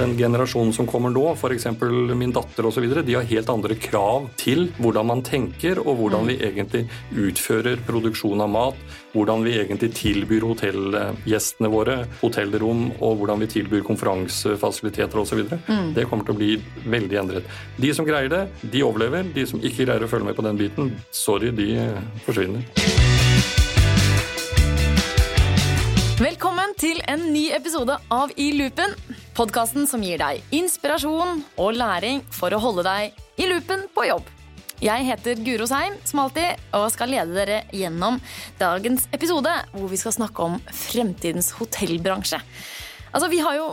Den generasjonen som kommer nå, f.eks. min datter osv., de har helt andre krav til hvordan man tenker, og hvordan vi egentlig utfører produksjon av mat, hvordan vi egentlig tilbyr hotellgjestene våre hotellrom, og hvordan vi tilbyr konferansefasiliteter osv. Mm. Det kommer til å bli veldig endret. De som greier det, de overlever. De som ikke greier å følge med på den biten, sorry, de forsvinner. Velkommen til en ny episode av I loopen. Podkasten som gir deg inspirasjon og læring for å holde deg i loopen på jobb. Jeg heter Guro Seim, som alltid, og skal lede dere gjennom dagens episode, hvor vi skal snakke om fremtidens hotellbransje. Altså, Vi har jo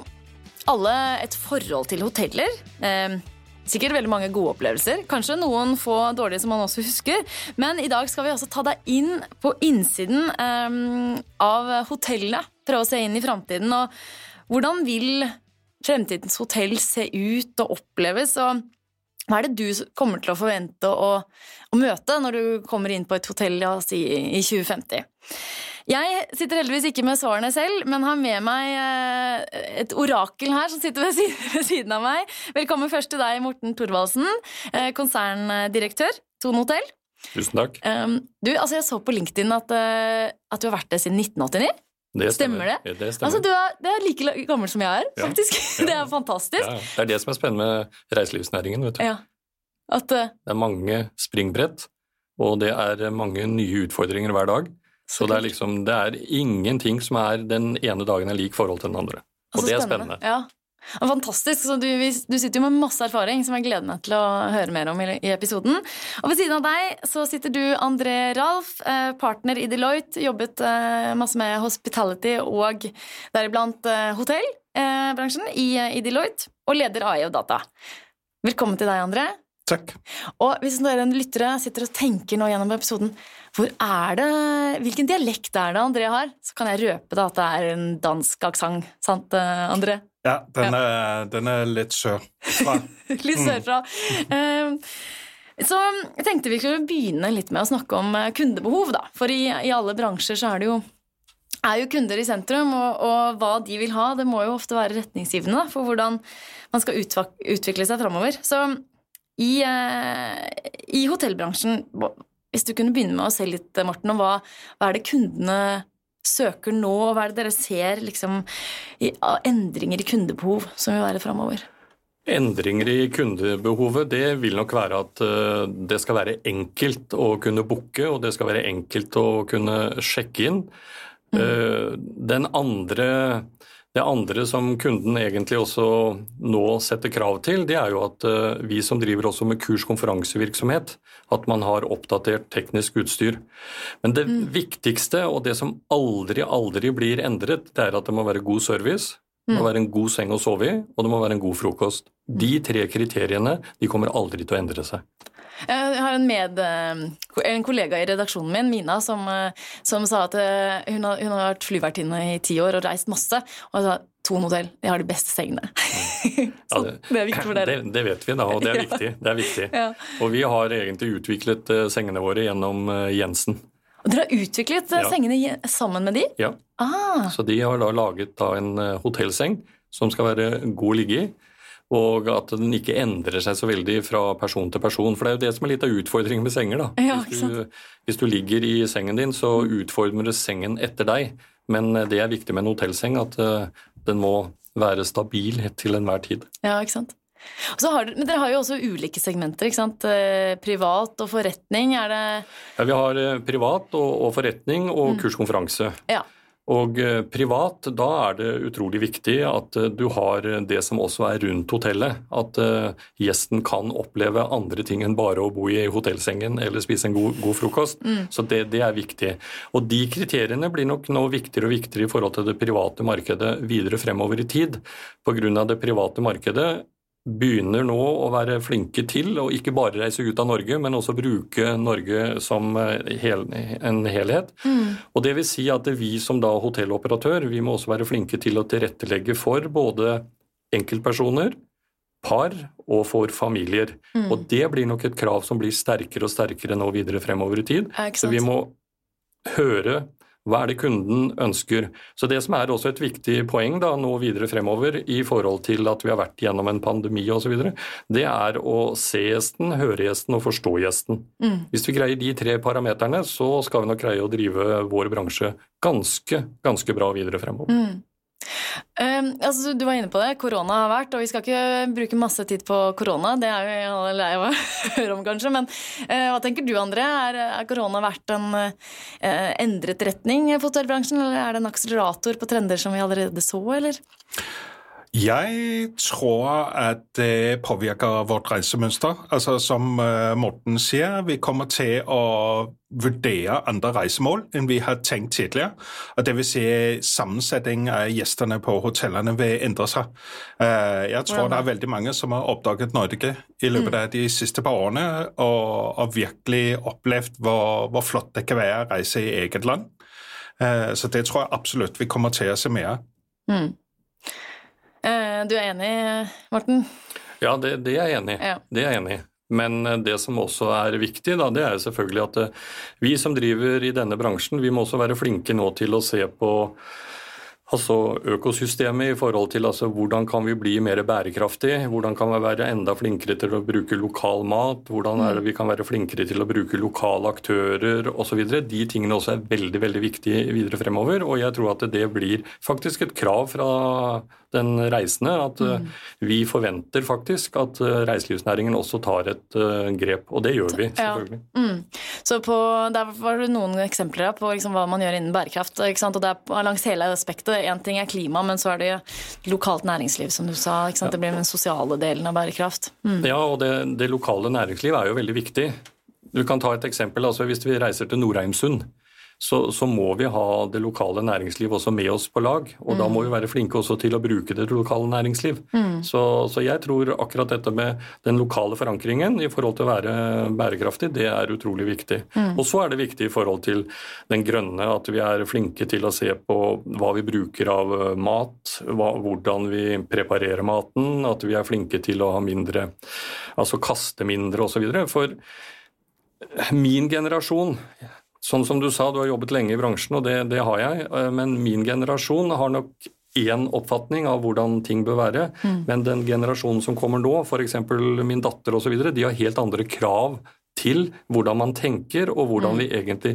alle et forhold til hoteller. Eh, Sikkert veldig mange gode opplevelser. Kanskje noen få dårlige som man også husker. Men i dag skal vi også ta deg inn på innsiden um, av hotellet. Prøve å se inn i framtiden. Og hvordan vil fremtidens hotell se ut og oppleves? Og hva er det du kommer til å forvente å, å møte når du kommer inn på et hotell ja, i 2050? Jeg sitter heldigvis ikke med svarene selv, men har med meg eh, et orakel her som sitter ved siden av meg. Velkommen først til deg, Morten Thorvaldsen, eh, konserndirektør, Tone Hotell. Tusen takk. Um, du, altså Jeg så på LinkedIn at, eh, at du har vært det siden 1989. Det stemmer. stemmer. det? det stemmer. Altså, du er, det er like gammel som jeg er, faktisk. Ja. det er fantastisk. Ja, det er det som er spennende med reiselivsnæringen. vet du. Ja. At, uh, det er mange springbrett, og det er mange nye utfordringer hver dag. Så det er liksom, det er ingenting som er den ene dagen er lik forhold til den andre. Og altså, det er spennende. Ja. Fantastisk. Så du, du, sitter jo med masse erfaring som jeg gleder meg til å høre mer om i, i episoden. Og ved siden av deg så sitter du André Ralf, eh, partner i Deloitte. Jobbet eh, masse med hospitality og deriblant eh, hotellbransjen i, i Deloitte. Og leder AI og data. Velkommen til deg, André. Takk. Og hvis dere lyttere sitter og tenker nå gjennom episoden hvor er det, Hvilken dialekt er det André har? Så kan jeg røpe da at det er en dansk aksent. Sant, eh, André? Ja, den, ja. Er, den er, litt sørfra. litt sørfra. Mm. Så jeg tenkte vi skulle begynne litt med å snakke om eh, kundebehov. da. For i, i alle bransjer så er det jo er jo kunder i sentrum, og, og, hva de vil ha, det må jo ofte være retningsgivende for hvordan man skal utvikle seg framover. Så i, eh, i, hotellbransjen, hvis du kunne begynne med å se litt, Morten, om hva, hva er det kundene søker nå, og hva er det dere ser liksom, i, endringer i kundebehov som vil være framover? Endringer i kundebehovet det vil nok være at eh, det skal være enkelt å kunne booke, og det skal være enkelt å kunne sjekke inn. Mm. Eh, den andre det andre som kunden egentlig også nå setter krav til, det er jo at eh, vi som driver også med kurs-konferansevirksomhet, at man har oppdatert teknisk utstyr. Men det mm. viktigste, og det som aldri, aldri blir endret, det er at det må være god service. Det må mm. være en god seng å sove i, og det må være en god frokost. De tre kriteriene de kommer aldri til å endre seg. Jeg har en, med, eh, en kollega i redaksjonen min, Mina, som, eh, som sa at eh, hun har, hun har vært flyvertinne i ti år og reist masse. Og sa Thon hotell, de har de beste sengene. så det, det, er viktig for dere. Det, det, vet vi, da, og det er viktig. Det er viktig. Ja. Og vi har egentlig utviklet sengene våre gjennom Jensen. Og Dere har utviklet ja. sengene sammen med de? Ja. Ah. Så de har da laget da en hotellseng som skal være god å ligge i og at den ikke endrer seg så veldig fra person til person. For det er jo det som er litt av utfordringen med senger. da. Ja, hvis, du, hvis, du, ligger i sengen din, så utfordres sengen etter deg. Men eh, det er viktig med en hotellseng, at uh, den må være stabil til enhver tid. Ja, ikke sant. Har, men dere har jo også ulike segmenter. ikke sant? Eh, privat og forretning, er det Ja, vi har privat og, og forretning og mm. kurskonferanse. Ja. Og eh, privat, da er det utrolig viktig at eh, du har det som også er rundt hotellet. At eh, gjesten kan oppleve andre ting enn bare å bo i hotellsengen eller spise en god, god frokost. Mm. Så det, det, er viktig. Og de kriteriene blir nok nå viktigere og viktigere i forhold til det private markedet videre fremover i tid. Pga. det private markedet begynner nå å være flinke til å ikke bare reise ut av Norge, men også bruke Norge som eh, hel, en helhet. Mm. Og det vil si at vi som da hotelloperatør, vi må også være flinke til å tilrettelegge for både enkeltpersoner, par og for familier. Mm. Og det blir nok et krav som blir sterkere og sterkere nå videre fremover i tid. Så vi må høre Hva er det kunden ønsker? Så Det som er også et viktig poeng da, nå videre fremover i forhold til at vi har vært gjennom en pandemi osv., det er å se gjesten, høre gjesten og forstå gjesten. Mm. Hvis vi greier de tre parameterne, så skal vi nok greie å drive vår bransje ganske, ganske bra videre fremover. Mm. Um, altså, du var inne på det. Korona har vært, og vi skal ikke bruke masse tid på korona. Det er jo alle lei av å høre om, kanskje. Men uh, hva tenker du, André? Er, korona vært en uh, endret retning for hotellbransjen, eller er det en akselerator på trender som vi allerede så, eller? Jeg tror at det påvirker vårt reisemønster. Altså Som øh, Morten sier, vi kommer til å vurdere andre reisemål enn vi har tenkt tidligere. Og det vil si Sammensetning av gjestene på hotellene vil endre seg. Øh, jeg tror det er veldig mange som har oppdaget Norge i løpet mm. av de siste par årene og, og virkelig opplevd hvor, hvor, flott det kan være å reise i eget land. Øh, så det tror jeg absolutt vi kommer til å se mer av. Mm. Eh, du er enig, Morten? Ja, det, det er jeg enig i. Ja. Det er jeg enig i. Men eh, det som også er viktig, da, det er jo selvfølgelig at eh, vi som driver i denne bransjen, vi må også være flinke nå til å se på Altså økosystemet i forhold til altså, hvordan kan vi bli mer bærekraftig, hvordan kan vi være enda flinkere til å bruke lokal mat, hvordan er det vi kan være flinkere til å bruke lokale aktører osv. De tingene også er veldig veldig viktige videre fremover. Og jeg tror at det blir faktisk et krav fra den reisende. At eh, mm. vi forventer faktisk at eh, reiselivsnæringen også tar et uh, grep, og det gjør vi selvfølgelig. Ja. Mm. Så på, Der var det noen eksempler på liksom hva man gjør innen bærekraft. og det er langs hele aspektet. Én ting er klima, men så er det lokalt næringsliv, som du sa. Ja. Det blir den sosiale delen av bærekraft. Mm. Ja, og det, det lokale næringsliv er jo veldig viktig. Du kan ta et eksempel. altså Hvis vi reiser til Nordheimsund, så, så, må vi ha det lokale næringsliv også med oss på lag. Og mm. da må vi være flinke også til å bruke det lokale næringsliv. Mm. Så, så, jeg tror akkurat dette med den lokale forankringen i forhold til å være bærekraftig, det er utrolig viktig. Mm. Og så er det viktig i forhold til den grønne, at vi er flinke til å se på hva vi bruker av eh, mat, hva, hvordan vi preparerer maten, at vi er flinke til å ha mindre, altså kaste mindre osv. For min generasjon Sånn som du sa, du har jobbet lenge i bransjen, og det, det har jeg. Eh, men min generasjon har nok én oppfatning av hvordan ting bør være. Mm. Men den generasjonen som kommer nå, f.eks. min datter osv., de har helt andre krav til hvordan man tenker, og hvordan mm. vi egentlig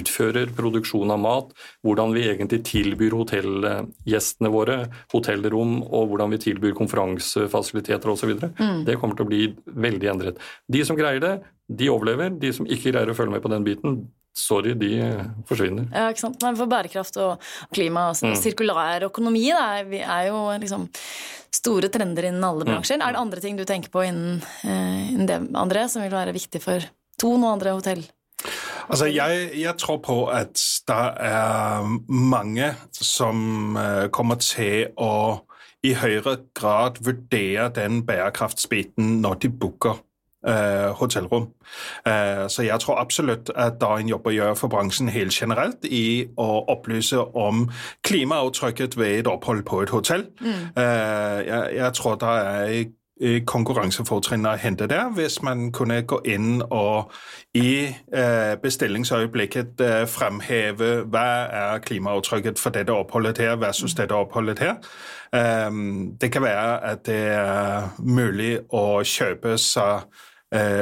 utfører produksjon av mat. Hvordan vi egentlig tilbyr hotellgjestene våre hotellrom, og hvordan vi tilbyr konferansefasiliteter osv. Mm. Det kommer til å bli veldig endret. De som greier det, de overlever. De som ikke greier å følge med på den biten, sorry, de forsvinner. Ja, ikke sant. Men for bærekraft og klima og mm. sirkulær økonomi da, er jo liksom store trender innen alle mm. bransjer. Mm. Er det andre ting du tenker på innen, eh, innen det, André, som vil være viktig for Thon og andre hotell? Altså, jeg, jeg, tror på at det er mange som uh, kommer til å i høyere grad vurdere den bærekraftsbiten når de booker Eh, hotellrom. Eh, så jeg tror absolutt at det er en jobb å gjøre for bransjen helt generelt i å opplyse om klimaavtrykket ved et opphold på et hotell. Mm. Eh, jeg, jeg, tror det er konkurransefortrinn å hente der, hvis man kunne gå inn og i bestillingsøyeblikket fremheve hva er klimaavtrykket for dette oppholdet her versus dette oppholdet her. Det kan være at det er mulig å kjøpe seg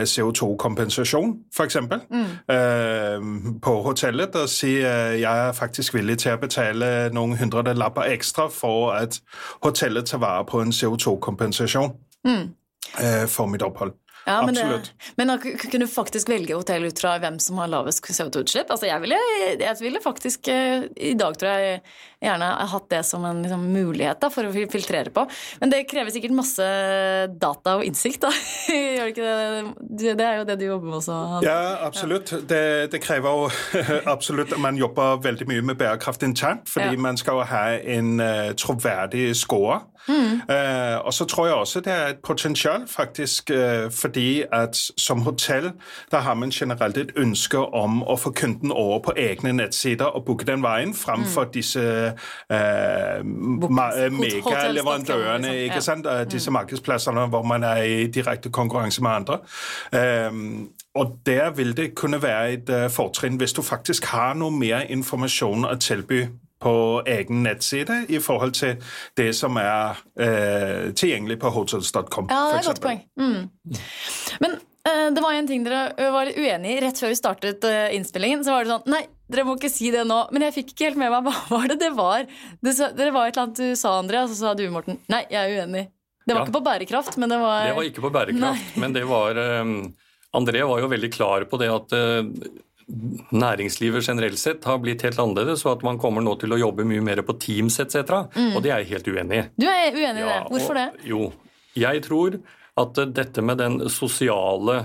CO2-kompensasjon, f.eks. Mm. Eh, på hotellet og si at jeg er faktisk villig til å betale noen hundrelapper ekstra for at hotellet tar vare på en CO2-kompensasjon mm. Eh, for mitt opphold. Ja, men, det, men kunne du faktisk velge hotell ut fra hvem som har lavest CO2-utslipp? Altså, jeg ville, jeg ville, faktisk I dag tror jeg gjerne hatt det som en liksom, mulighet da, for å filtrere på. Men det krever sikkert masse data og innsikt, da. Gjør det ikke det? Det er jo det du jobber med også. Ja, absolutt. Ja. Det, det, krever jo absolutt Man jobber veldig mye med bærekraft internt, fordi ja. man skal jo ha en uh, troverdig score. Mm. Uh, og så tror jeg også det er et potensial, faktisk, uh, fordi at som hotell der har man generelt et ønske om å få kunden over på egne nettsider og booke den veien, framfor mm. disse eh, megaleverandørene, liksom. ikke sant? Mm. disse markedsplassene hvor man er i direkte konkurranse med andre. Um, og der vil det kunne være et uh, fortrinn hvis du faktisk har noe mer informasjon å tilby på egen nettside i forhold til det som er eh, tilgjengelig på hotels.com. Ja, det er et godt poeng. Mm. Men eh, det var en ting dere var uenige i rett før vi startet innspillingen. Så var det sånn Nei, dere må ikke si det nå. Men jeg fikk ikke helt med meg hva var det det var. Det, det var et eller annet du sa, Andrea, og så sa du, Morten. Nei, jeg er uenig. Det var ja. ikke på bærekraft, men det var Det var ikke på bærekraft, Nei. men det var um, André var jo veldig klar på det at uh, næringslivet generelt sett har blitt helt annerledes, og at man kommer nå til å jobbe mye mer på Teams etc. Mm. Og det er jeg helt uenig i. Du er uenig i ja, det. Hvorfor det? Jo, jeg tror at dette med den sosiale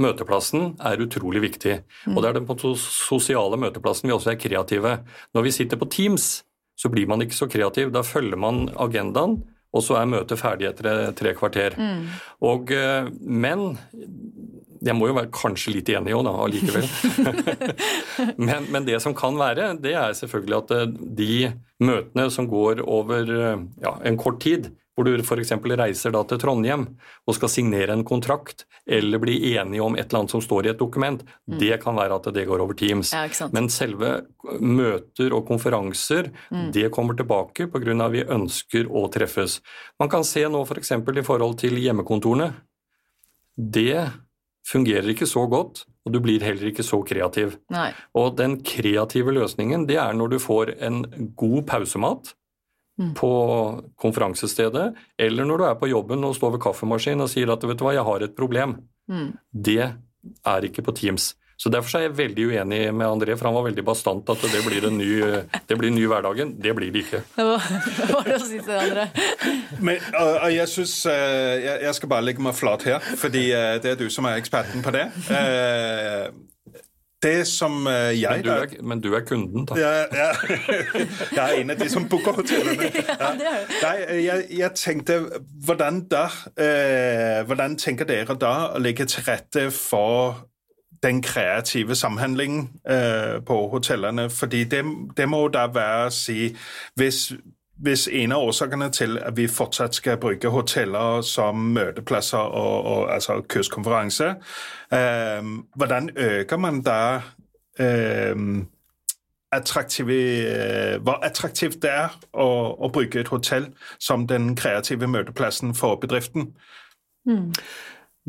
møteplassen er utrolig viktig. Mm. Og det er den på sosiale møteplassen vi også er kreative. Når vi sitter på Teams, så blir man ikke så kreativ. Da følger man agendaen og så er møtet ferdig etter tre kvarter. Mm. Og, eh, men jeg må jo være kanskje litt enig òg, da, allikevel. men, men, det som kan være, det er selvfølgelig at eh, de møtene som går over eh, ja, en kort tid, hvor du f.eks. reiser da til Trondheim og skal signere en kontrakt eller bli enige om et eller annet som står i et dokument, mm. det kan være at det går over Teams. Ja, Men selve møter og konferanser, mm. det kommer tilbake pga. vi ønsker å treffes. Man kan se nå f.eks. For i forhold til hjemmekontorene. Det fungerer ikke så godt, og du blir heller ikke så kreativ. Nei. Og den kreative løsningen, det er når du får en god pausemat mm. på konferansestedet, eller når du er på jobben og står ved kaffemaskinen og sier at vet du hva, jeg har et problem. Mm. Det er ikke på Teams. Så Derfor er jeg veldig uenig med André, for han var veldig bastant at det blir en ny, det blir ny hverdagen. Det blir det ikke. Hva var det å si til André? Men, og, og jeg synes, jeg, jeg, skal bare legge meg flat her, fordi det er du som er eksperten på det. Det som jeg men du, er, men du er kunden, da. Ja, ja. Jeg er en av de som booker hotellene. Ja. Nei, jeg, jeg, tenkte hvordan, da, eh, hvordan tenker dere da å legge til rette for den kreative samhandlingen øh, på hotellene. Fordi det, det, må da være å si hvis, hvis en av årsakene til at vi fortsatt skal bruke hoteller som møteplasser og, og altså kurskonferanse, øh, hvordan øker man da øh, attraktive, hvor attraktivt det er å, å, bruke et hotell som den kreative møteplassen for bedriften? Mm.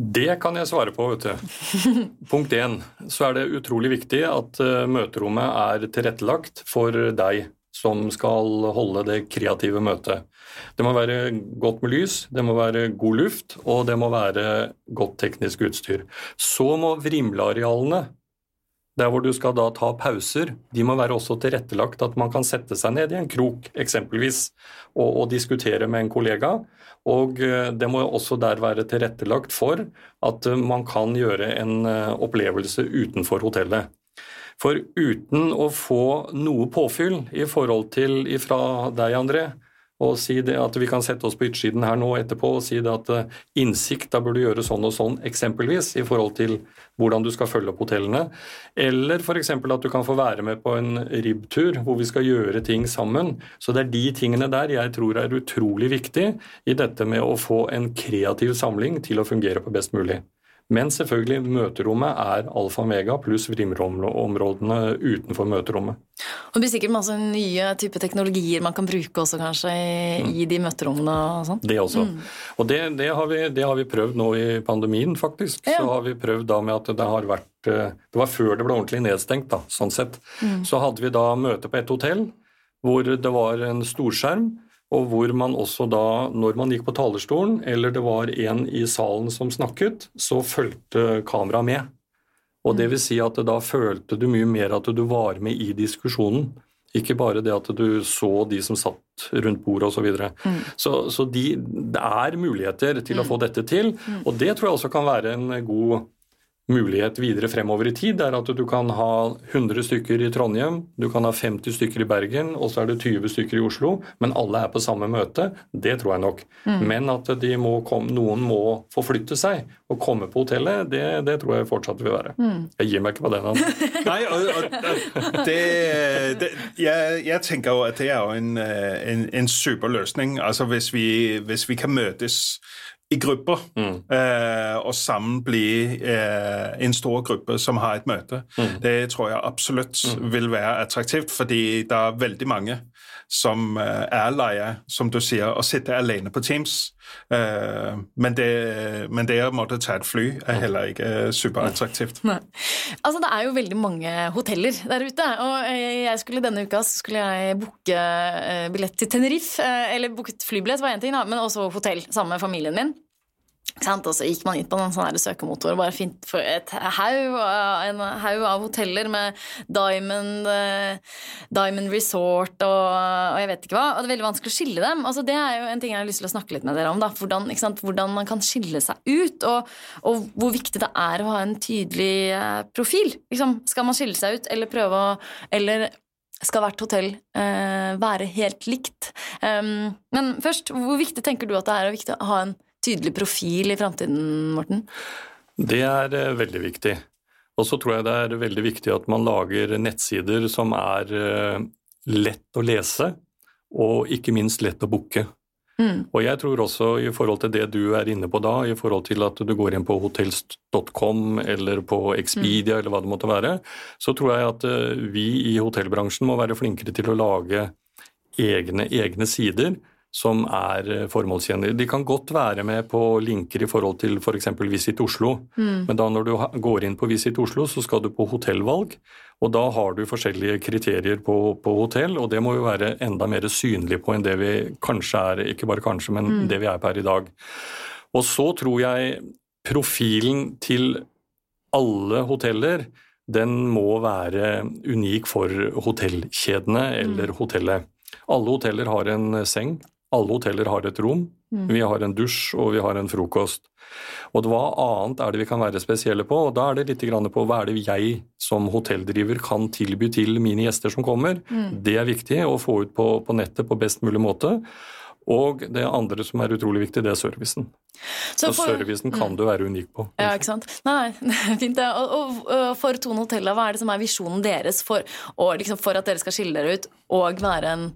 Det kan jeg svare på. vet du. Punkt én så er det utrolig viktig at eh, møterommet er tilrettelagt for deg som skal holde det kreative møtet. Det må være godt med lys, det må være god luft, og det må være godt teknisk utstyr. Så må vrimlearealene, der hvor du skal da ta pauser, de må være også tilrettelagt at man kan sette seg ned i en krok, eksempelvis, og, og diskutere med en kollega. Og eh, det må også der være tilrettelagt for at eh, man kan gjøre en eh, opplevelse utenfor hotellet. For uten å få noe påfyll i forhold til ifra deg, André, og si det at vi kan sette oss på yttersiden her nå etterpå og si det at eh, innsikt, da burde du gjøre sånn og sånn, eksempelvis, i forhold til hvordan du skal følge opp hotellene. Eller f.eks. at du kan få være med på en ribbtur hvor vi skal gjøre ting sammen. Så det er de tingene der jeg tror er utrolig viktig i dette med å få en kreativ samling til å fungere på best mulig. Men selvfølgelig, møterommet er alfa og mega pluss vrimområdene utenfor møterommet. Og Det blir sikkert masse nye type teknologier man kan bruke også kanskje i, mm. i de møterommene og sånn? Det også. Mm. Og det, det, har vi, det, har vi, prøvd nå i pandemien, faktisk. Ja. Så har vi prøvd da med at det har vært eh, Det var før det ble ordentlig nedstengt, da, sånn sett. Mm. Så hadde vi da møte på et hotell hvor det var en storskjerm og hvor man også da, når man gikk på talerstolen, eller det var en i salen som snakket, så fulgte kameraet med. Og det mm. vil si at da følte du mye mer at du var med i diskusjonen. Ikke bare det at du så de som satt rundt bordet osv. Så, videre. mm. så Så de, det er muligheter til mm. å få dette til, mm. og det tror jeg også kan være en god mulighet videre fremover i tid, er at du kan ha 100 stykker i Trondheim, du kan ha 50 stykker i Bergen, og så er det 20 stykker i Oslo, men alle er på samme møte. Det tror jeg nok. Mm. Men at må komme, noen må forflytte seg og komme på hotellet, det, det tror jeg fortsatt vil være. Mm. Jeg gir meg ikke på den. Nei, og, og det, det jeg, jeg, tenker jo at det er jo en, en, en super løsning. Altså hvis vi, hvis vi kan møtes i grupper, mm. eh, og sammen bli eh, en stor gruppe som har et møte. Mm. Det tror jeg absolutt mm. vil være attraktivt, fordi det er veldig mange som eh, er leie, som du sier, å sitte alene på Teams. Eh, men, det, men det å måtte ta et fly er heller ikke superattraktivt. Nei. Altså, det er jo veldig mange hoteller der ute, og jeg skulle denne uka skulle jeg booke eh, billett til Tenerife, eller booket flybillett var én ting, da, men også hotell sammen med familien min. Og så gikk man inn på en søkemotor og bare fint for et haug, en haug av hoteller med Diamond, uh, Diamond Resort og, og, jeg vet ikke hva. Og det er veldig vanskelig å skille dem. Altså, det er jo en ting jeg har lyst til å snakke litt med dere om. Da. Hvordan, Hvordan man kan skille seg ut, og, og, hvor viktig det er å ha en tydelig uh, profil. Liksom, skal man skille seg ut, eller prøve å Eller skal hvert hotell uh, være helt likt? Um, men først, hvor viktig tenker du at det er å ha en tydelig profil i framtiden, Morten? Det er eh, veldig viktig. Og så tror jeg det er veldig viktig at man lager nettsider som er eh, lett å lese, og ikke minst lett å booke. Mm. Og jeg tror også i forhold til det du er inne på da, i forhold til at du går inn på hotels.com eller på Expedia mm. eller hva det måtte være, så tror jeg at eh, vi i hotellbransjen må være flinkere til å lage egne, egne sider som er eh. De kan godt være med på linker i forhold til f.eks. For Visit Oslo, mm. men da når du går inn på Visit Oslo, så skal du på hotellvalg, og da har du forskjellige kriterier på, på hotell, og det må jo være enda mer synlig på enn det vi kanskje er, ikke bare kanskje, men mm. det vi er per i dag. Og så tror jeg profilen til alle hoteller den må være unik for hotellkjedene eller mm. hotellet. Alle hoteller har en seng, alle hoteller har et rom. Mm. Vi har en dusj og vi har en frokost. Og hva annet er det vi kan være spesielle på? Og Da er det litt på hva er det jeg som hotelldriver kan tilby til mine gjester som kommer. Mm. Det er viktig å få ut på, på nettet på best mulig måte. Og det andre som er utrolig viktig, det er servicen. Så for, servicen kan du være unik på. Ja, ikke sant. Nei, nei, fint det. Og, og, og, for Tone Hotella, hva er det som er visjonen deres for, liksom for at dere skal skille dere ut og være en,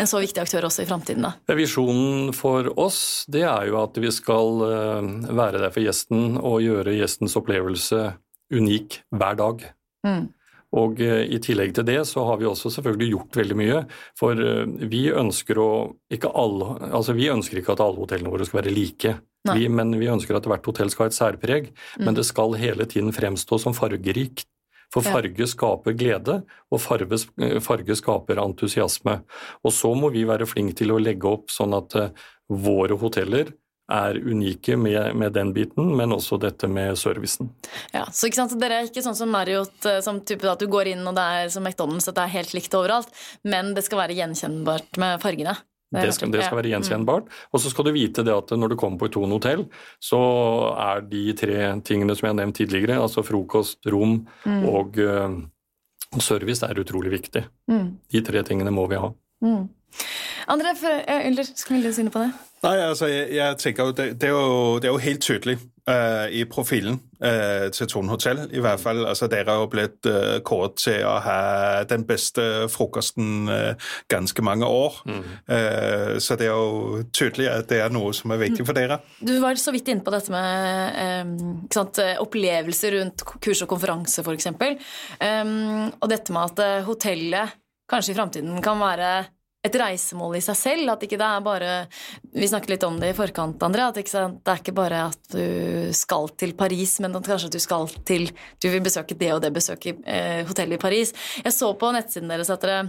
en så viktig aktør også i framtiden? Visjonen for oss, det er jo at vi skal eh, være der for gjesten og gjøre gjestens opplevelse unik hver dag. Mm. Og eh, I tillegg til det så har vi også selvfølgelig gjort veldig mye. For eh, vi ønsker, ikke, alle, altså vi ønsker ikke at alle hotellene våre skal være like. Vi, men vi ønsker at hvert hotell skal ha et særpreg. Mm. Men det skal hele tiden fremstå som fargerikt. For farge skaper glede, og farge, eh, farge, skaper entusiasme. Og så må vi være flinke til å legge opp sånn at våre hoteller er unike med, med, den biten, men også dette med servicen. Ja, så ikke sant, Dere er ikke sånn som Marriott, eh, som type at du går inn og det er som McDonald's, at det er helt likt overalt, men det skal være gjenkjennbart med fargene? Det, det, skal, det skal, være gjenkjennbart. Og så skal du vite det at når du kommer på Thon hotell, så er de tre tingene som jeg har nevnt tidligere, altså frokost, rom mm. og uh, service, er utrolig viktig. Mm. De tre tingene må vi ha. Mm. André, Ulder, skal vi si noe på det? Nei, altså, jeg, jeg tenker jo det, det, er jo det, er jo helt tydelig uh, i profilen uh, til Tone Hotel, i hvert fall. Altså, dere er jo blitt uh, kåret til å ha den beste frokosten ganske mange år. Mm. så det er jo tydelig at det er noe som er viktig for dere. Du var så vidt inne på dette med sant, opplevelser rundt kurs og konferanse, f.eks. Um, og dette med at hotellet kanskje i framtiden kan være et reisemål i seg selv. At ikke det er bare Vi snakket litt om det i forkant, André. At ikke, det er ikke bare at du skal til Paris, men at kanskje du skal til Du vil besøke det og det besøket, eh, hotellet i Paris. Jeg så på nettsiden deres at dere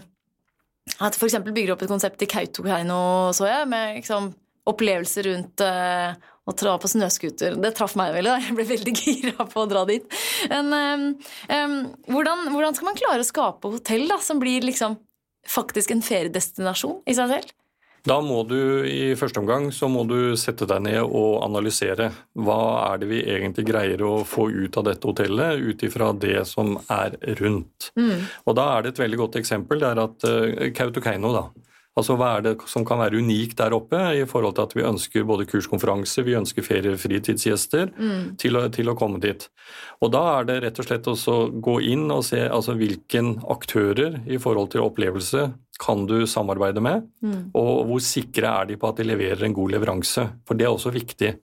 at f.eks. bygger opp et konsept i Kautokeino, så jeg, med liksom, opplevelser rundt eh, å dra på snøscooter. Det traff meg veldig. Jeg ble veldig gira på å dra dit. Men um, um, hvordan, hvordan, skal man klare å skape hotell da, som blir liksom faktisk en feriedestinasjon i seg selv? Da må du i første omgang så må du sette deg ned og analysere. Hva er det vi egentlig greier å få ut av dette hotellet, ut ifra det som er rundt. Mm. Og Da er det et veldig godt eksempel. Det er at uh, Kautokeino, da. Altså Hva er det som kan være unikt der oppe i forhold til at vi ønsker både kurskonferanse, vi ønsker feriefritidsgjester mm. til, å, til, å, komme dit. Og Da er det rett og slett å gå inn og se altså, hvilken aktører i forhold til opplevelse kan du samarbeide med, mm. og hvor sikre er de på at de leverer en god leveranse. For det er også viktig.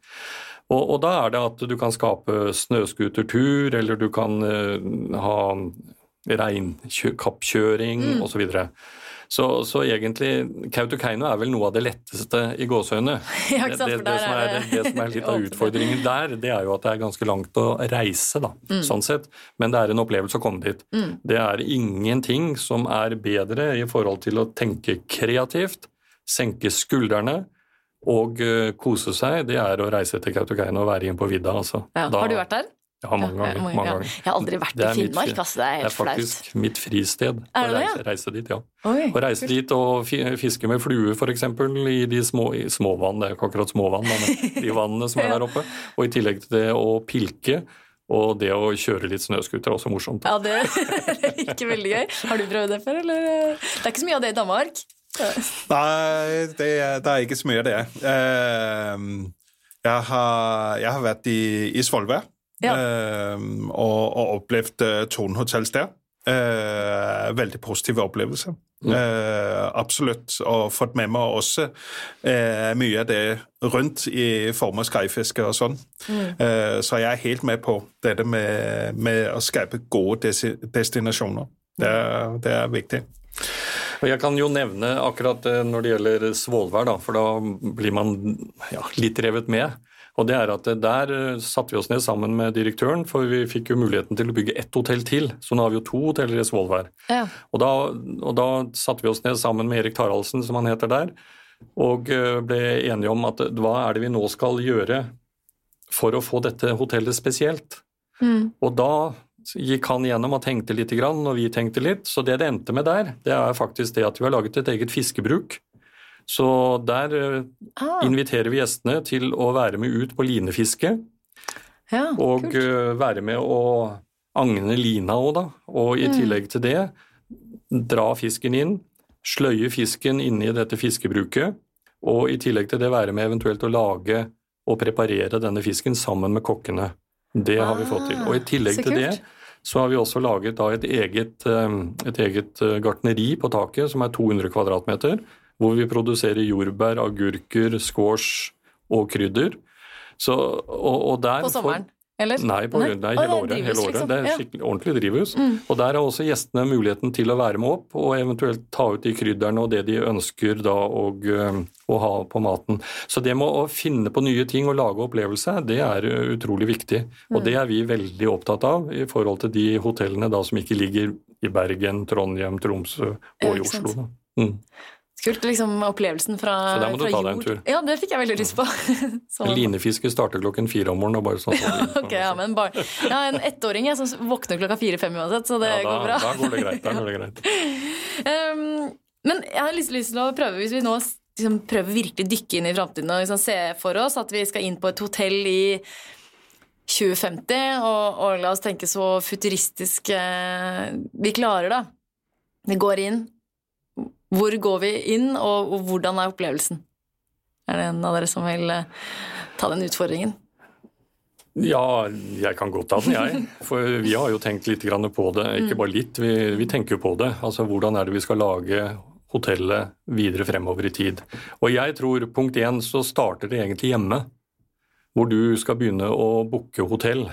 Og, og da er det at du kan skape snøscootertur, eller du kan uh, ha reinkappkjøring mm. osv. Så, så, egentlig Kautokeino er vel noe av det letteste i gåsehøyne. Ja, det, det, det, som er, det som er litt av utfordringen der, det er jo at det er ganske langt å reise, da, mm. sånn sett. Men det er en opplevelse å komme dit. Mm. Det er ingenting som er bedre i forhold til å tenke kreativt, senke skuldrene og uh, kose seg. Det er å reise til Kautokeino og være igjen på vidda. Altså. Ja. Da, har du vært der? Ja, mange ganger. mange ganger. Jeg har aldri vært i Finnmark. Mitt, altså, det er helt flaut. Det er faktisk mitt fristed. Det å reise, reise dit, ja. Oi, å reise dit og fiske med flue, f.eks. i de små i småvann, det er jo ikke akkurat småvann, men de vannene som er der oppe. Og i tillegg til det å pilke. Og det å kjøre litt snøscooter er også morsomt. Ja, det er ikke veldig gøy. Har du prøvd det før, eller? Det er ikke så mye av det i Danmark? Nei, det det er ikke så mye av det. Uh, jeg, har, jeg har vært i, i Svolvær ja. øh, og, og, opplevd uh, Hotels der. Uh, veldig positive opplevelser. Mm. Uh, absolutt. Og fått med meg også mye av det rundt i form av skreifiske og sånn. Mm. så jeg er helt med på dette med, med å skape gode destinasjoner. Det er, det er viktig. Og Jeg kan jo nevne akkurat når det gjelder Svolvær, for da blir man ja, litt revet med. Og det er at Der eh, satte vi oss ned sammen med direktøren, for vi fikk jo muligheten til å bygge ett hotell til. Så nå har vi jo to hoteller i Svolvær. Ja. Og, da, og da satte vi oss ned sammen med Erik Taraldsen, som han heter der, og eh, ble enige om at hva er det vi nå skal gjøre for å få dette hotellet spesielt. Mm. Og da gikk han gjennom og tenkte litt, og vi tenkte litt. Så det det endte med der, det er faktisk det at vi har laget et eget fiskebruk så der eh, ah. inviterer vi gjestene til å være med ut på linefiske. Ja, og kult. Eh, være med å agne lina òg, da. Og i mm. tillegg til det dra fisken inn, sløye fisken inni i dette fiskebruket. Og i tillegg til det være med eventuelt å lage og preparere denne fisken sammen med kokkene. Det har vi fått til. Og i ah, tillegg til det så har vi også laget et eget, eh, et eget gartneri på taket som er 200 kvadratmeter hvor vi produserer jordbær, agurker, squash og krydder. Så, og, og der på sommeren? Eller? Nei, på, nei. nei hele, året, drivhus, hele året. Liksom. Det er skikkelig ordentlig drivhus. Mm. Og Der har også gjestene muligheten til å være med opp og eventuelt ta ut de krydderne og det de ønsker da og, å ha på maten. Så det med å finne på nye ting og lage opplevelse, det er utrolig viktig. Og mm. det er vi veldig opptatt av i forhold til de hotellene da som ikke ligger i Bergen, Trondheim, Tromsø og i Oslo. Mm. Kult, liksom opplevelsen fra Så der må du ta deg en tur. Ja, det fikk jeg veldig lyst på. Linefiske starter klokken fire om morgenen. Bare sånn, ja, okay, ja, men bare, har en ettåring jeg, som våkner klokka fire-fem uansett, så det ja, da, går bra. Da går det greit. Da går det greit. um, men jeg har lyst, lyst, til å prøve, hvis vi nå liksom, prøver virkelig dykke inn i framtiden og liksom, se for oss at vi skal inn på et hotell i 2050, og, og la oss tenke så futuristisk eh, vi klarer, da. Vi går inn, hvor går vi inn, og, hvordan er opplevelsen? Er det en av dere som vil uh, ta den utfordringen? Ja, jeg kan godt ta den, jeg. For vi har jo tenkt litt på det. Ikke mm. bare litt, vi, vi tenker jo på det. Altså hvordan er det vi skal lage hotellet videre fremover i tid. Og jeg tror punkt én så starter det egentlig hjemme. Hvor du skal begynne å booke hotell.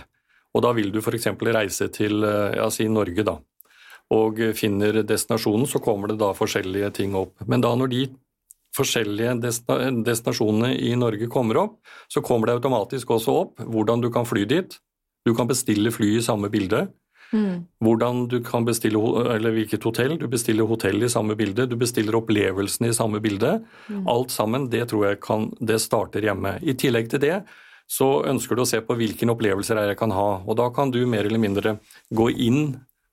Og da vil du f.eks. reise til eh, ja, si Norge, da og finner destinasjonen, så kommer det da forskjellige ting opp. Men da når de forskjellige destinasjonene i Norge kommer opp, så kommer det automatisk også opp hvordan du kan fly dit. Du kan bestille fly i samme bilde. Mm. Hvordan du kan bestille, eller Hvilket hotell. Du bestiller hotell i samme bilde. Du bestiller opplevelsene i samme bilde. Mm. Alt sammen, det tror jeg kan, det starter hjemme. I tillegg til det så ønsker du å se på hvilke opplevelser jeg kan ha. Og da kan du mer eller mindre gå inn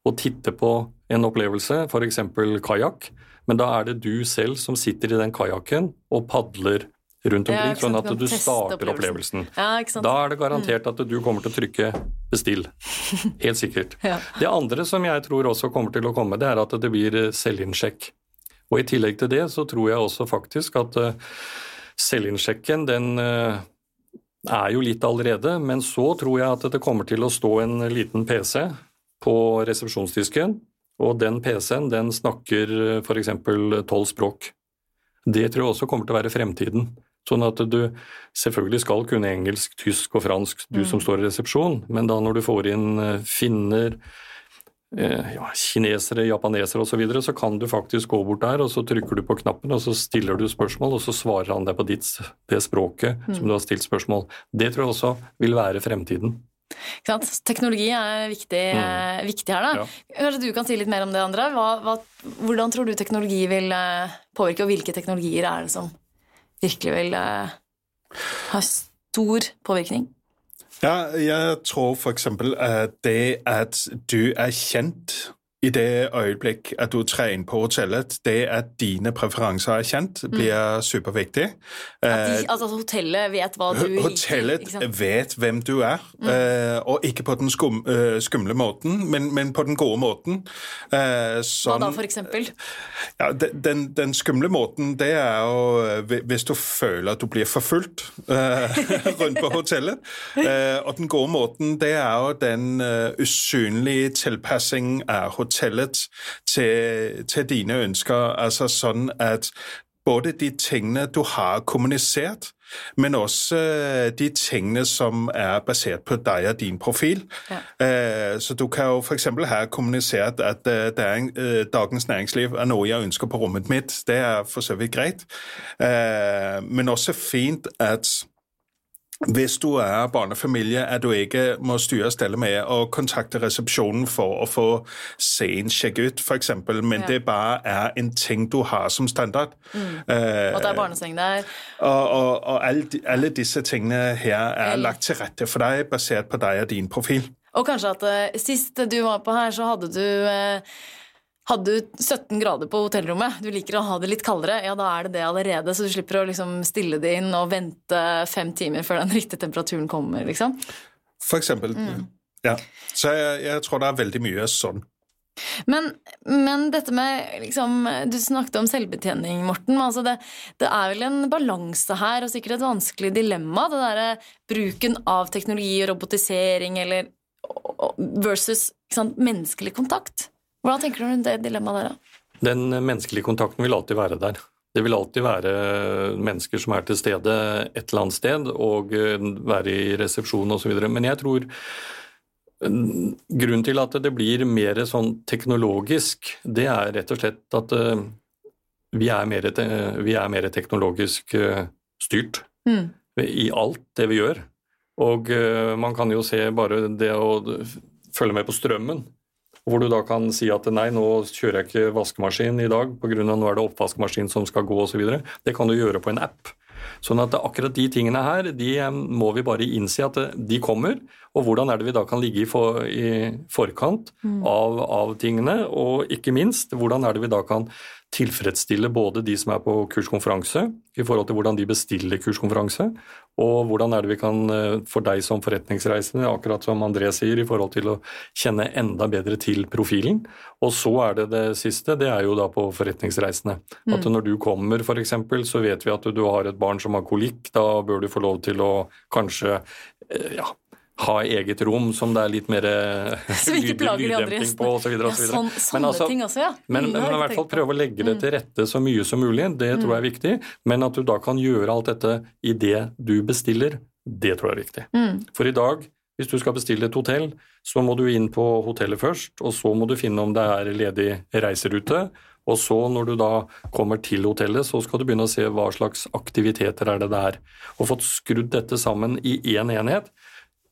og titte på en opplevelse, f.eks. kajakk, men da er det du selv som sitter i den kajakken og padler rundt omkring, Ja, sånn at du starter opplevelsen. Ja? Da er det garantert at du kommer til å trykke 'bestill'. Helt sikkert. Ja. Det andre som jeg tror også kommer til å komme, det er at det blir eh, selvinnsjekk. Og i tillegg til det så tror jeg også faktisk at eh, selvinnsjekken den eh, er jo litt allerede, men så tror jeg at det kommer til å stå en liten PC på resepsjonsdisken, og den PC-en den snakker f.eks. tolv språk. Det tror jeg også kommer til å være fremtiden. Sånn at du selvfølgelig skal kunne engelsk, tysk og fransk, du som står i resepsjon, men da når du får inn eh, finner, eh, ja, kinesere, japanesere osv., så, videre, så kan du faktisk gå bort der, og så trykker du på knappen, og så stiller du spørsmål, og så svarer han deg på ditt, det språket som du har stilt spørsmål. Det tror jeg også vil være fremtiden. Ikke sant? Teknologi er viktig, mm. viktig her, da. Kanskje du kan si litt mer om det, André. Hva, hva, hvordan tror du teknologi vil eh, påvirke, og hvilke teknologier er det som virkelig vil uh, ha stor påvirkning? Ja, jeg tror for eksempel at det at du er kjent i det øyeblikk at du inn på hotellet, det at dine preferanser er kjent, blir superviktig. At de, altså hotellet vet hva du liker? Hotellet vet hvem du er, eh, og ikke på den skum, eh, skumle måten, men, men på den gode måten. Eh, Hva da, for eksempel? Ja, den, den, skumle måten, det er jo hvis du føler at du blir forfulgt rundt på hotellet. Og den gode måten, det er jo den usynlige tilpassing av hotellet til, til dine ønsker. Altså sånn at både de tingene du har kommunisert, men også eh, de tingene som er basert på deg og din profil. Ja. Så du kan jo f.eks. ha kommunisert at eh, det er en, Dagens Næringsliv er noe jeg ønsker på rommet mitt. Det er for så vidt greit. Men også fint at hvis du er barnefamilie, at du ikke må styre og stelle med å kontakte resepsjonen for å få se en sjekk ut, f.eks., men Ja. det bare er en ting du har som standard. Eh, og det er barneseng der? og, og, og alle, alle disse tingene her er lagt til rette for deg, basert på deg og din profil. Og kanskje at uh, sist du var på her, så hadde du eh, hadde du 17 grader på hotellrommet, du liker å ha det litt kaldere, ja da er det det allerede, så du slipper å liksom stille det inn og vente fem timer før den riktige temperaturen kommer, liksom. For eksempel. Mm. Ja. Så jeg, jeg tror det er veldig mye sånn. Men, men dette med liksom, Du snakket om selvbetjening, Morten. Altså det, det er vel en balanse her, og sikkert et vanskelig dilemma. Det derre bruken av teknologi og robotisering eller versus sant, menneskelig kontakt. Hvordan tenker du om det dilemmaet der, da? Den menneskelige kontakten vil alltid være der. Det vil alltid være mennesker som er til stede et eller annet sted, og eh, være i resepsjon osv. Men jeg tror mm, grunnen til at det blir mer sånn teknologisk, det er rett og slett at eh, vi er mer, vi er mer teknologisk eh, styrt Mm. i alt det vi gjør. Og eh, man kan jo se bare det å følge med på strømmen, hvor du da kan si at nei, nå kjører jeg ikke vaskemaskin i dag pga. nå er det oppvaskmaskin som skal gå osv. Det kan du gjøre på en app. Sånn at akkurat de tingene her, de eh, må vi bare innse at eh, de kommer. Og hvordan er det vi da kan ligge i, for, i forkant av, av tingene, og ikke minst, hvordan er det vi da kan tilfredsstille både de som er på kurskonferanse, i forhold til hvordan de bestiller kurskonferanse, og hvordan er det vi kan, eh, for deg som forretningsreisende, akkurat som André sier, i forhold til å kjenne enda bedre til profilen. Og så er det det siste, det er jo da på forretningsreisende. At når du kommer f.eks., så vet vi at du har et barn som har kolikk, da bør du få lov til å kanskje eh, ja, ha eget rom som det er litt mer lyddemping på osv. Ja, sånn, sånne ting også, ja. Men, Mm, men i hvert fall prøve å legge det til rette så mye som mulig, det tror jeg er viktig. Men at du da kan gjøre alt dette i det du bestiller, det tror jeg er viktig. Mm. For i dag, hvis du skal bestille et hotell, så må du inn på hotellet først, og så må du finne om det er ledig reiserute. Og så når du da kommer til hotellet, så skal du begynne å se hva slags aktiviteter er det der. Og fått skrudd dette sammen i én enhet.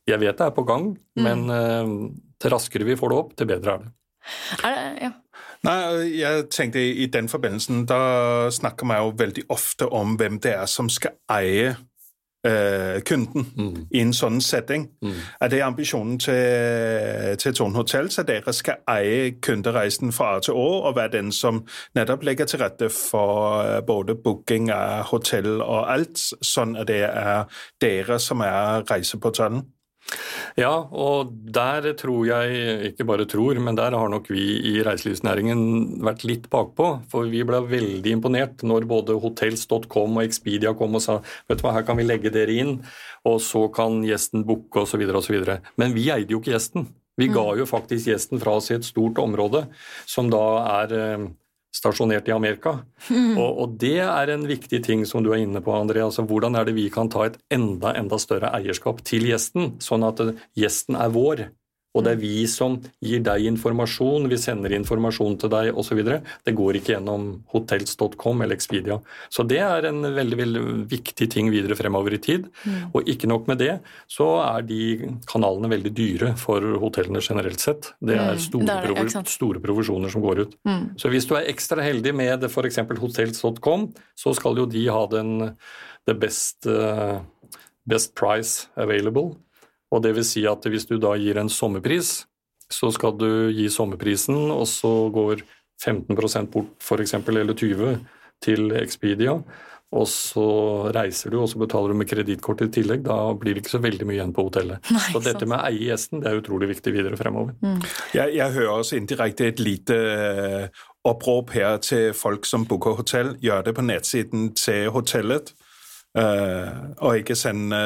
Jeg vet det er på gang, men uh, til raskere vi får det opp, til bedre er det. Er det, ja. Nei, jeg tenkte i den forbindelsen, da snakker man jo veldig ofte om hvem det er som skal eie øh, kunden mm. i en sånn setting. Mm. Er det ambisjonen til, til Tone Hotels at dere skal eie kundereisen fra A til Å, og være den som nettopp legger til rette for øh, både booking av hotell og alt, sånn at det er dere som er reiseportalen? Ja, og der tror jeg, ikke bare tror, men der har nok vi i reiselivsnæringen vært litt bakpå. For vi ble veldig imponert når både hotels.com og Expedia kom og sa vet du hva, her kan vi legge dere inn, og så kan gjesten booke osv. osv. Men vi eide jo ikke gjesten. Vi ga mm. jo faktisk gjesten fra oss i et stort område, som da er eh, stasjonert i Amerika. Mm. Og, og, det er en viktig ting som du er inne på, André. Altså, hvordan er det vi kan ta et enda, enda større eierskap til gjesten, sånn at gjesten er vår? Og det er vi som gir deg informasjon, vi sender informasjon til deg osv. Det går ikke gjennom hotels.com eller Expedia. Så det er en veldig veldig viktig ting videre fremover i tid. Mm. Og ikke nok med det, så er de kanalene veldig dyre for hotellene generelt sett. Det er mm. store, mm. det er det, store provisjoner som går ut. Mm. Så hvis du er ekstra heldig med f.eks. hotels.com, så skal jo de ha den the best, uh, best price available. Og det vil si at hvis du da gir en sommerpris, så skal du gi sommerprisen, og så går 15% bort f.eks., eller 20 til Expedia. Og så reiser du, og så betaler du med kredittkort i tillegg. Da blir det ikke så veldig mye igjen på hotellet. Nei, så dette med å eie gjesten det er utrolig viktig videre fremover. Mm. Jeg, jeg, hører også indirekte et lite eh, opprop her til folk som booker hotell. Gjør det på nettsiden til hotellet. Uh, og ikke sende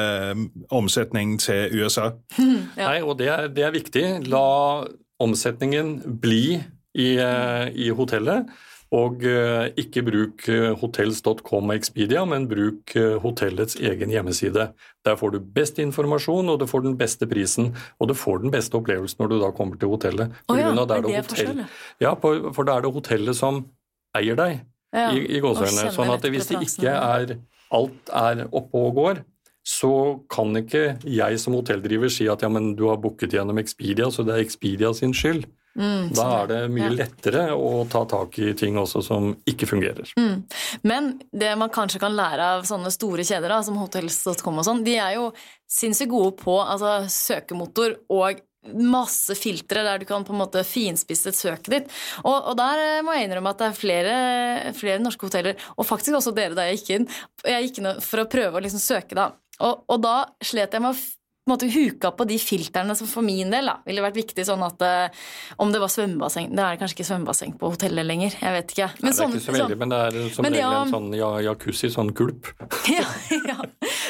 omsetning til USA. ja. Nei, og det er, det er, viktig. La omsetningen bli i, uh, i hotellet. Og ikke bruk hotels.com og Expedia, men bruk hotellets egen hjemmeside. Der får du best informasjon, og du får den beste prisen, og du får den beste opplevelsen når du da kommer til hotellet. Oh ja, er det, det hotell... Ja, for da er det hotellet som eier deg, ja. i, i gåsehudene. Sånn at hvis det ikke er alt er oppe og går, så kan ikke jeg som hotelldriver si at ja, men du har booket gjennom Expedia, så det er Expedia sin skyld. Mm, da er det mye ja. lettere å ta tak i ting også som ikke fungerer. Mm. Men det man kanskje kan lære av sånne store kjeder da, som Hotels.com og sånn, de er jo sinnssykt gode på altså, søkemotor og masse filtre der du kan på en måte finspisse søket ditt. Og, og, der eh, må jeg innrømme at det er flere, flere, norske hoteller, og faktisk også dere da jeg gikk inn, jeg gikk inn for å prøve å liksom søke, da. Og, og da slet jeg med å måte huka på de filtrene som for min del da, ville vært viktig. sånn at uh, Om det var svømmebasseng Det er kanskje ikke svømmebasseng på hotellet lenger. jeg vet ikke. Men, Nei, det er sånn, ikke så veldig, sånn, men det er som regel ja, en sånn ja, jacuzzi, sånn gulp. ja, ja.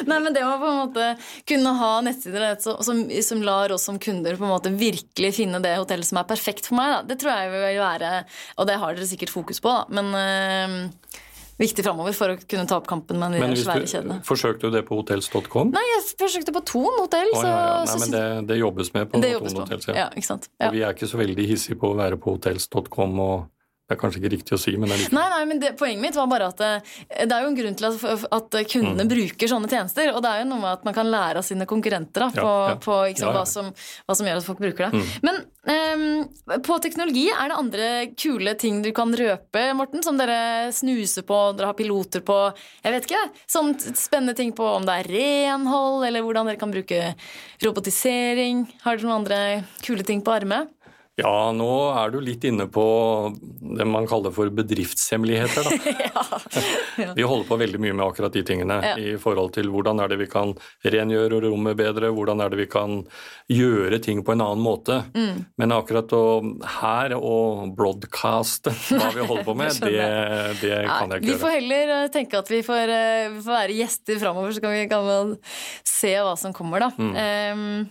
Nei, men det å på en måte kunne ha nettsider som, som, lar oss som kunder på en måte virkelig finne det hotellet som er perfekt for meg, da. det tror jeg vil være Og det har dere sikkert fokus på, da. men øh, viktig framover for å kunne ta opp kampen med de svære kjedene. Forsøkte du det på hotels.com? Nei, jeg forsøkte på Thon hotell. Oh, ja, ja. Nei, men det, det, jobbes med på Thon hotell. Ja. ikke sant? Ja. Og vi er ikke så veldig hissige på å være på hotels.com og det er kanskje ikke riktig å si, men det er like. Nei, nei, men det, Poenget mitt var bare at det, eh, det er jo en grunn til at, at kundene mm. bruker sånne tjenester. Og det er jo noe med at man kan lære av sine konkurrenter da, på, ja, ja. på liksom, ja, hva, som, hva, som, gjør at folk bruker det. Mm. Men um, på teknologi, er det andre kule ting du kan røpe, Morten? Som dere snuser på, dere har piloter på? Jeg vet ikke. Sånn spennende ting på om det er renhold, eller hvordan dere kan bruke robotisering. Har dere noen andre kule ting på armet? Ja, nå er du litt inne på det man kaller for bedriftshemmeligheter. ja, ja. Vi holder på veldig mye med akkurat de tingene ja. i forhold til hvordan er det vi kan rengjøre rommet bedre, hvordan er det vi kan gjøre ting på en annen måte. Mm. Men akkurat å her å broadcaste hva vi holder på med, det, det kan jeg ikke gjøre. Vi får heller eh, tenke at vi får, eh, vi får være gjester framover, så kan vi, kan se hva som kommer, da. Mm. Um,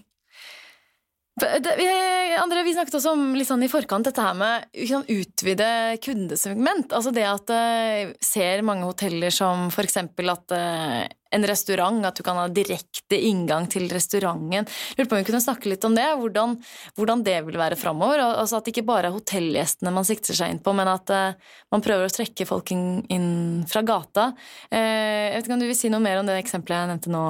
André, vi snakket også om litt sånn i forkant dette her med å utvide kundesegment. Altså det at uh, ser mange hoteller som f.eks. at uh, en restaurant, at du kan ha direkte inngang til restauranten. Lurte på om vi kunne snakke litt om det, hvordan, hvordan det vil være framover. Altså at det ikke bare er hotellgjestene man sikter seg inn på, men at uh, man prøver å trekke folk inn, inn fra gata. jeg vet ikke om du vil si noe mer om det eksempelet jeg nevnte nå,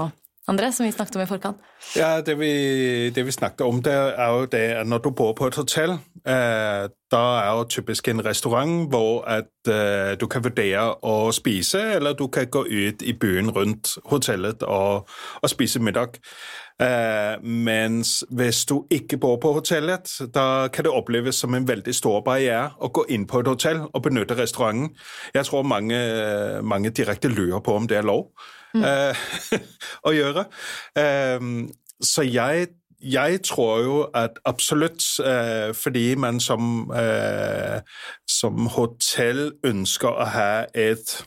André, som vi snakket om i forkant? Ja, det vi, det vi snakket om, det er jo det at når du bor på et hotell, eh, da er jo typisk en restaurant hvor at eh, du kan vurdere å spise, eller du kan gå ut i byen rundt hotellet og, og spise middag. Eh, mens hvis du ikke bor på hotellet, da kan det oppleves som en veldig stor barriere å gå inn på et hotell og benytte restauranten. Jeg tror mange, mange direkte lurer på om det er lov mm. å gjøre. så jeg jeg tror jo at absolutt, eh, fordi man som, eh, som hotell ønsker å ha et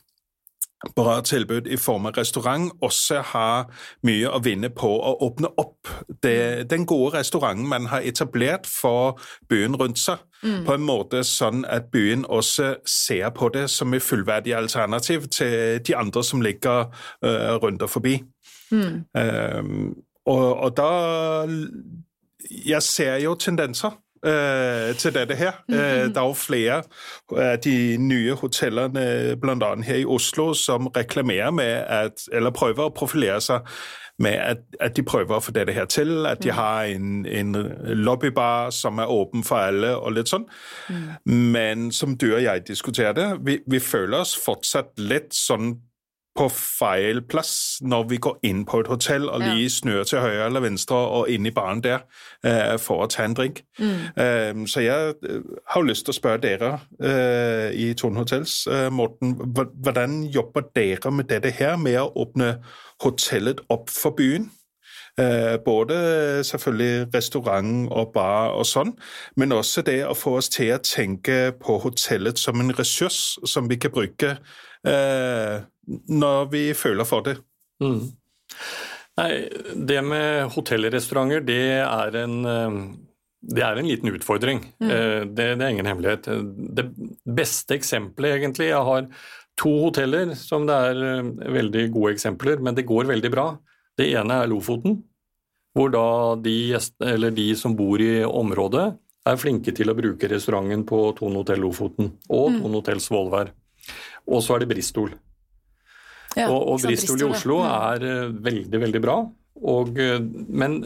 bra tilbud i form av restaurant, også har mye å vinne på å åpne opp det, den gode restauranten man har etablert for byen rundt seg, mm. på en måte sånn at byen også ser på det som et fullverdig alternativ til de andre som ligger uh, rundt og forbi. Mm. Um, og, og da Jeg ser jo tendenser øh, til dette her. Mm -hmm. Der er jo flere av de nye hotellene, bl.a. her i Oslo, som reklamerer med at Eller prøver å profilere seg med at, at, de prøver å få dette her til. At de mm. har en, en lobbybar som er åpen for alle, og litt sånn. Mm. Men som du og jeg diskuterte, vi, vi føler oss fortsatt litt sånn på feil plass når vi går inn på et hotell og lige snur til høyre eller venstre og inn i baren der uh, for å ta en drink. Mm. Uh, så jeg øh, har jo lyst til å spørre dere uh, i Tone Hotels, Morten, hvordan jobber dere med dette her, med å åpne hotellet opp for byen? både selvfølgelig restaurant og bar og sånn, men også det å få oss til å tenke på hotellet som en ressurs som vi kan bruke når vi føler for det. Mm. Nei, det med hotellrestauranter, det er en eh, det er en liten utfordring. Mm. Eh, det, det, er ingen hemmelighet. Det beste eksempelet, egentlig Jeg har to hoteller som det er eh, veldig gode eksempler, men det går veldig bra. Det ene er Lofoten, hvor da de, de som bor i området, er flinke til å bruke restauranten på Tone Hotell Lofoten og mm. Tone Hotell Svolvær. Og så er det Bristol. Ja, og, og Bristol, i Oslo er uh, veldig, veldig bra. Og, uh, men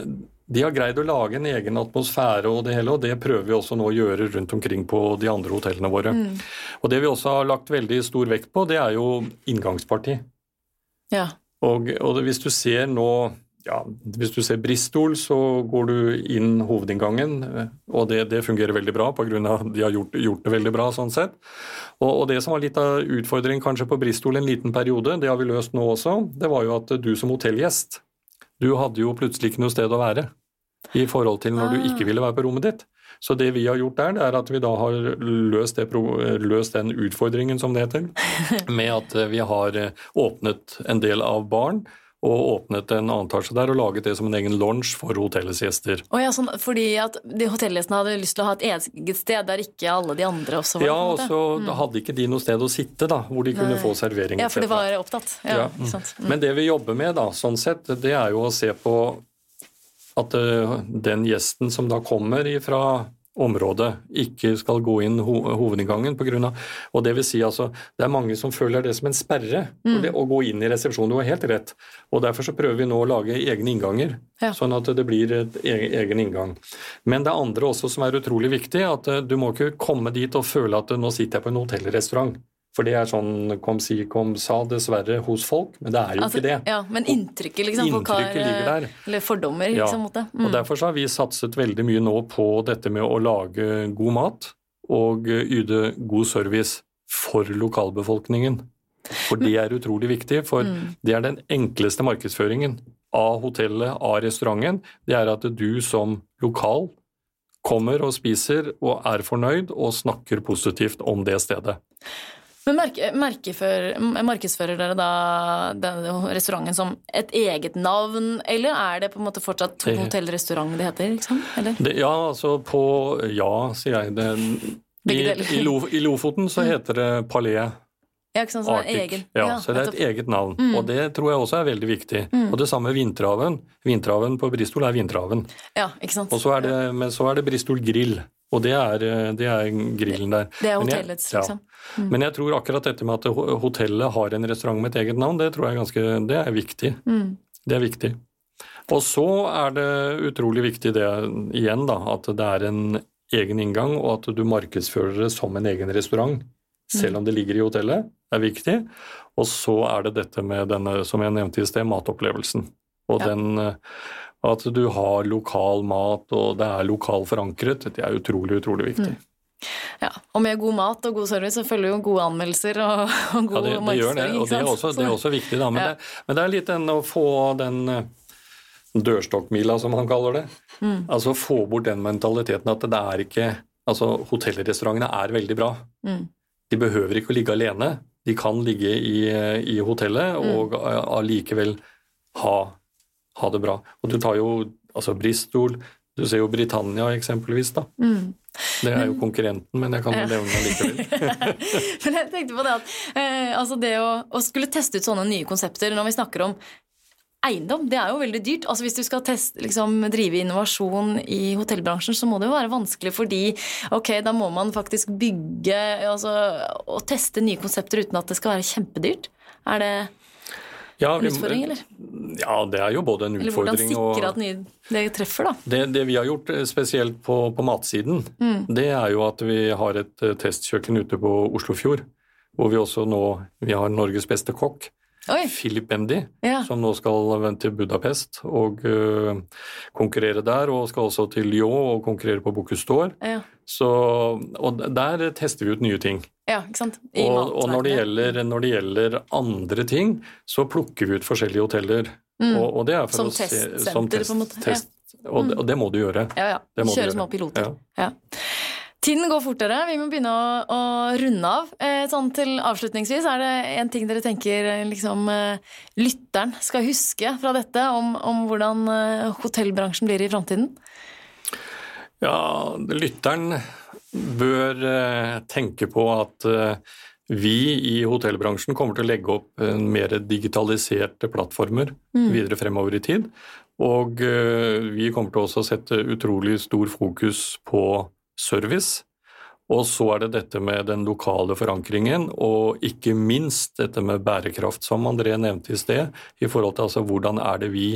de har greid å lage en egen atmosfære og det hele, og det prøver vi også nå å gjøre rundt omkring på de andre hotellene våre. Mm. Og det vi også har lagt veldig stor vekt på, det er jo inngangsparti. Ja. Og, og hvis du ser nå ja, Hvis du ser Bristol, så går du inn hovedinngangen, og det, det fungerer veldig bra pga. at de har gjort, gjort, det veldig bra. sånn sett. Og, og, Det som var litt av utfordringen kanskje på Bristol en liten periode, det har vi løst nå også, det var jo at du som hotellgjest, du hadde jo plutselig ikke noe sted å være i forhold til når du ikke ah. ville være på rommet ditt. Så det vi har gjort der, det er at vi da har løst, det, løst den utfordringen, som det heter, med at vi har åpnet en del av baren og åpnet en annen etasje der og laget det som en egen lounge for hotellets gjester. Oh ja, sånn, fordi at de hotellgjestene hadde lyst til å ha et eget sted der ikke alle de andre også var? Ja, og så mm. hadde ikke de noe sted å sitte da, hvor de Nei. kunne få servering. Ja, for de var opptatt. Ja, ja. Mm. Men det vi jobber med da, sånn sett, det er jo å se på at uh, den gjesten som da kommer ifra området ikke skal gå inn ho hovedinngangen. Av, og Det vil si altså, det er mange som føler det som en sperre mm. det, å gå inn i resepsjonen. Du har helt rett. og Derfor så prøver vi nå å lage egne innganger, ja. sånn at det blir et egen inngang. Men det andre også som er utrolig viktig, at eh, du må ikke komme dit og føle at nå sitter jeg på en hotellrestaurant. For det er sånn kom si, kom sa, dessverre, hos folk. Men det er jo altså, ikke det. Ja, Men inntrykket, liksom, inntrykket ligger der. Eller fordommer, ja. liksom. Mm. Og Derfor har vi satset veldig mye nå på dette med å lage god mat og yte god service for lokalbefolkningen. For det er utrolig viktig, for mm. det er den enkleste markedsføringen av hotellet, av restauranten. Det er at du som lokal kommer og spiser og er fornøyd og snakker positivt om det stedet. Men markedsfører dere da denne restauranten som et eget navn, eller er det på en måte fortsatt hotellrestaurant det heter? Liksom? Det, ja, altså på Ja, sier jeg. Det, i, i, Lof, I, Lofoten så mm. heter det Palais. Ja, ikke sant, så Arctic. Ja, ja, så det er et eget navn. Mm. Og det tror jeg også er veldig viktig. Mm. Og det samme Vinterhaven. Vinterhaven på Bristol er Vinterhaven. Ja, ikke sant. Og så er det, men så er det Bristol Grill. Og det er, eh, det er grillen der. Det er hotellets, jeg, ja. liksom. Mm. Men jeg tror akkurat dette med at hotellet har en restaurant med et eget navn, det tror jeg er ganske, det er viktig. Mm. Det er viktig. Og så er det utrolig viktig det igjen, da, at det er en egen inngang, og at du markedsfører det som en egen restaurant, selv om det ligger i hotellet. Det er viktig. Og så er det dette med denne, som jeg nevnte i sted, matopplevelsen. Og Ja. den at du har lokal mat, og det er lokal forankret, det er utrolig, utrolig viktig. Ja, Og med god mat og god service så følger jo gode anmeldelser og, og Ja, god det, det gjør det, og det er også, det er også viktig, da. Men, Ja. det, men det er litt den å få den eh, dørstokkmila, som han kaller det. Mm. Altså få bort den mentaliteten at det er ikke Altså, hotellrestaurantene er veldig bra. Mm. De behøver ikke å ligge alene. De kan ligge i, i hotellet Mm. og eh, allikevel ha, ha det bra. Og du tar jo altså Bristol, du ser jo Britannia eksempelvis, da. Mm. Det er jo konkurrenten, men jeg kan jo nevne likevel. Men jeg tenkte på det at eh, altså det å, å skulle teste ut sånne nye konsepter når vi snakker om eiendom, det er jo veldig dyrt. Altså Hvis du skal teste, liksom, drive innovasjon i hotellbransjen, så må det jo være vanskelig fordi ok, da må man faktisk bygge altså, og teste nye konsepter uten at det skal være kjempedyrt. Er det Ja, vi- utfordring, eller? Ja, det er jo både en utfordring og Eller hvordan sikre at det treffer, da? det, det vi har gjort eh, spesielt på, på matsiden, Mm. det er jo at vi har et eh, testkjøkken ute på Oslofjord. Hvor vi også nå vi har Norges beste kokk, Oi! Philip Bendy, Ja. som nå skal til Budapest og uh, konkurrere der. Og skal også til Lyon og konkurrere på Bocuse d'Or. Ja. Så, og der tester vi ut nye ting. ja, ikke sant? I Og, og når, det gjelder, når det gjelder andre ting, så plukker vi ut forskjellige hoteller. Og, og det er for Mm. Som å se, testsenter, som test, på en måte. Test, og, det, og det må du gjøre. Ja, ja. Kjøre små piloter. Ja. Ja. Tiden går fortere. Vi må begynne å, å runde av. Eh, sånn til Avslutningsvis, er det en ting dere tenker eh, liksom, eh, lytteren skal huske fra dette, om, om hvordan hotellbransjen blir i framtiden? Ja, lytteren bør tenke på at vi i hotellbransjen kommer til å legge opp en mer digitaliserte plattformer videre fremover i tid. Og vi kommer til også å sette utrolig stor fokus på service. Og så er det dette med den lokale forankringen, og ikke minst dette med bærekraft, som André nevnte i sted, i forhold til altså hvordan er det vi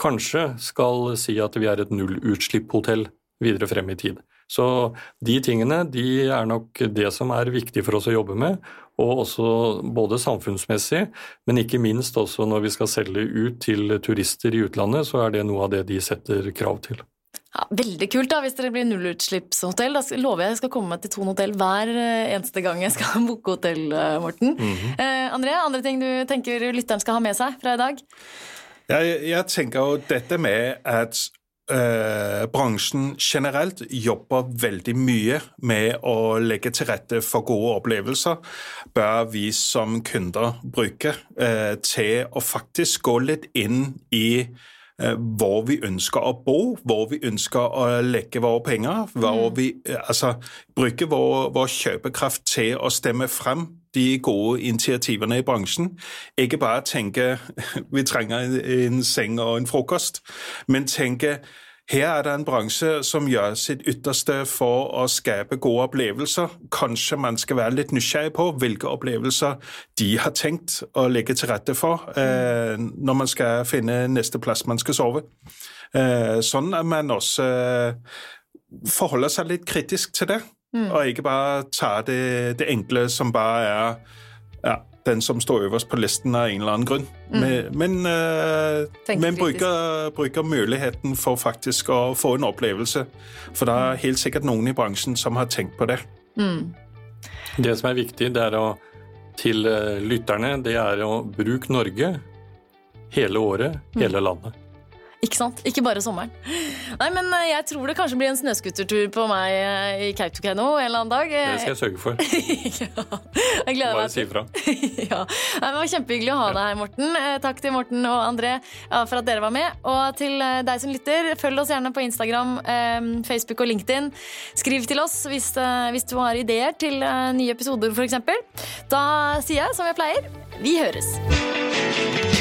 kanskje skal si at vi er et nullutslipp-hotell videre frem i tid. Så de tingene de er nok det som er viktig for oss å jobbe med, og også både samfunnsmessig, men ikke minst også når vi skal selge ut til turister i utlandet, så er det noe av det de setter krav til. Ja, veldig kult da, hvis dere blir nullutslippshotell. Da lover jeg jeg skal komme meg til Thon hotell hver eh, eneste gang jeg skal booke hotell, eh, Morten. eh, André, andre ting du tenker lytteren skal ha med seg fra i dag? Jeg, jeg tenker jo dette med at eh, bransjen generelt jobber veldig mye med å legge til rette for gode opplevelser, bør vi som kunder bruke eh, til å faktisk gå litt inn i øh, hvor vi ønsker å bo, hvor vi ønsker å legge våre penger, hvor vi øh, altså, bruker vår, vår kjøpekraft til å stemme frem de gode initiativene i bransjen. Ikke bare tenke vi trenger en, en seng og en frokost, men tenke her er det en bransje som gjør sitt ytterste for å skape gode opplevelser. Kanskje man skal være litt nysgjerrig på hvilke opplevelser de har tenkt å legge til rette for eh, når man skal finne neste plass man skal sove. Eh, sånn at man også eh, forholder seg litt kritisk til det, og ikke bare tar det, det enkle som bare er ja, den som står øverst på listen av en eller annen grunn. Men, men, eh, men bruker, bruker muligheten for faktisk å få en opplevelse. For det er helt sikkert noen i bransjen som har tenkt på det. Det som er viktig det er å, til eh, lytterne, det er å bruke Norge hele året, hele landet. Ikke sant? Ikke bare sommeren. Nei, men eh, jeg tror det kanskje blir en snøskutertur på meg eh, i Kautokeino en eller annen dag. Det skal jeg sørge for. ja, jeg gleder Bare si ifra. ja. Nei, Det var kjempehyggelig å ha deg her, Morten. Eh, Takk til Morten og André for at dere var med. Og til deg som lytter, følg oss gjerne på Instagram, Facebook og LinkedIn. Skriv til oss hvis, hvis du har ideer til nye episoder, f.eks. Da sier jeg som jeg pleier, vi høres.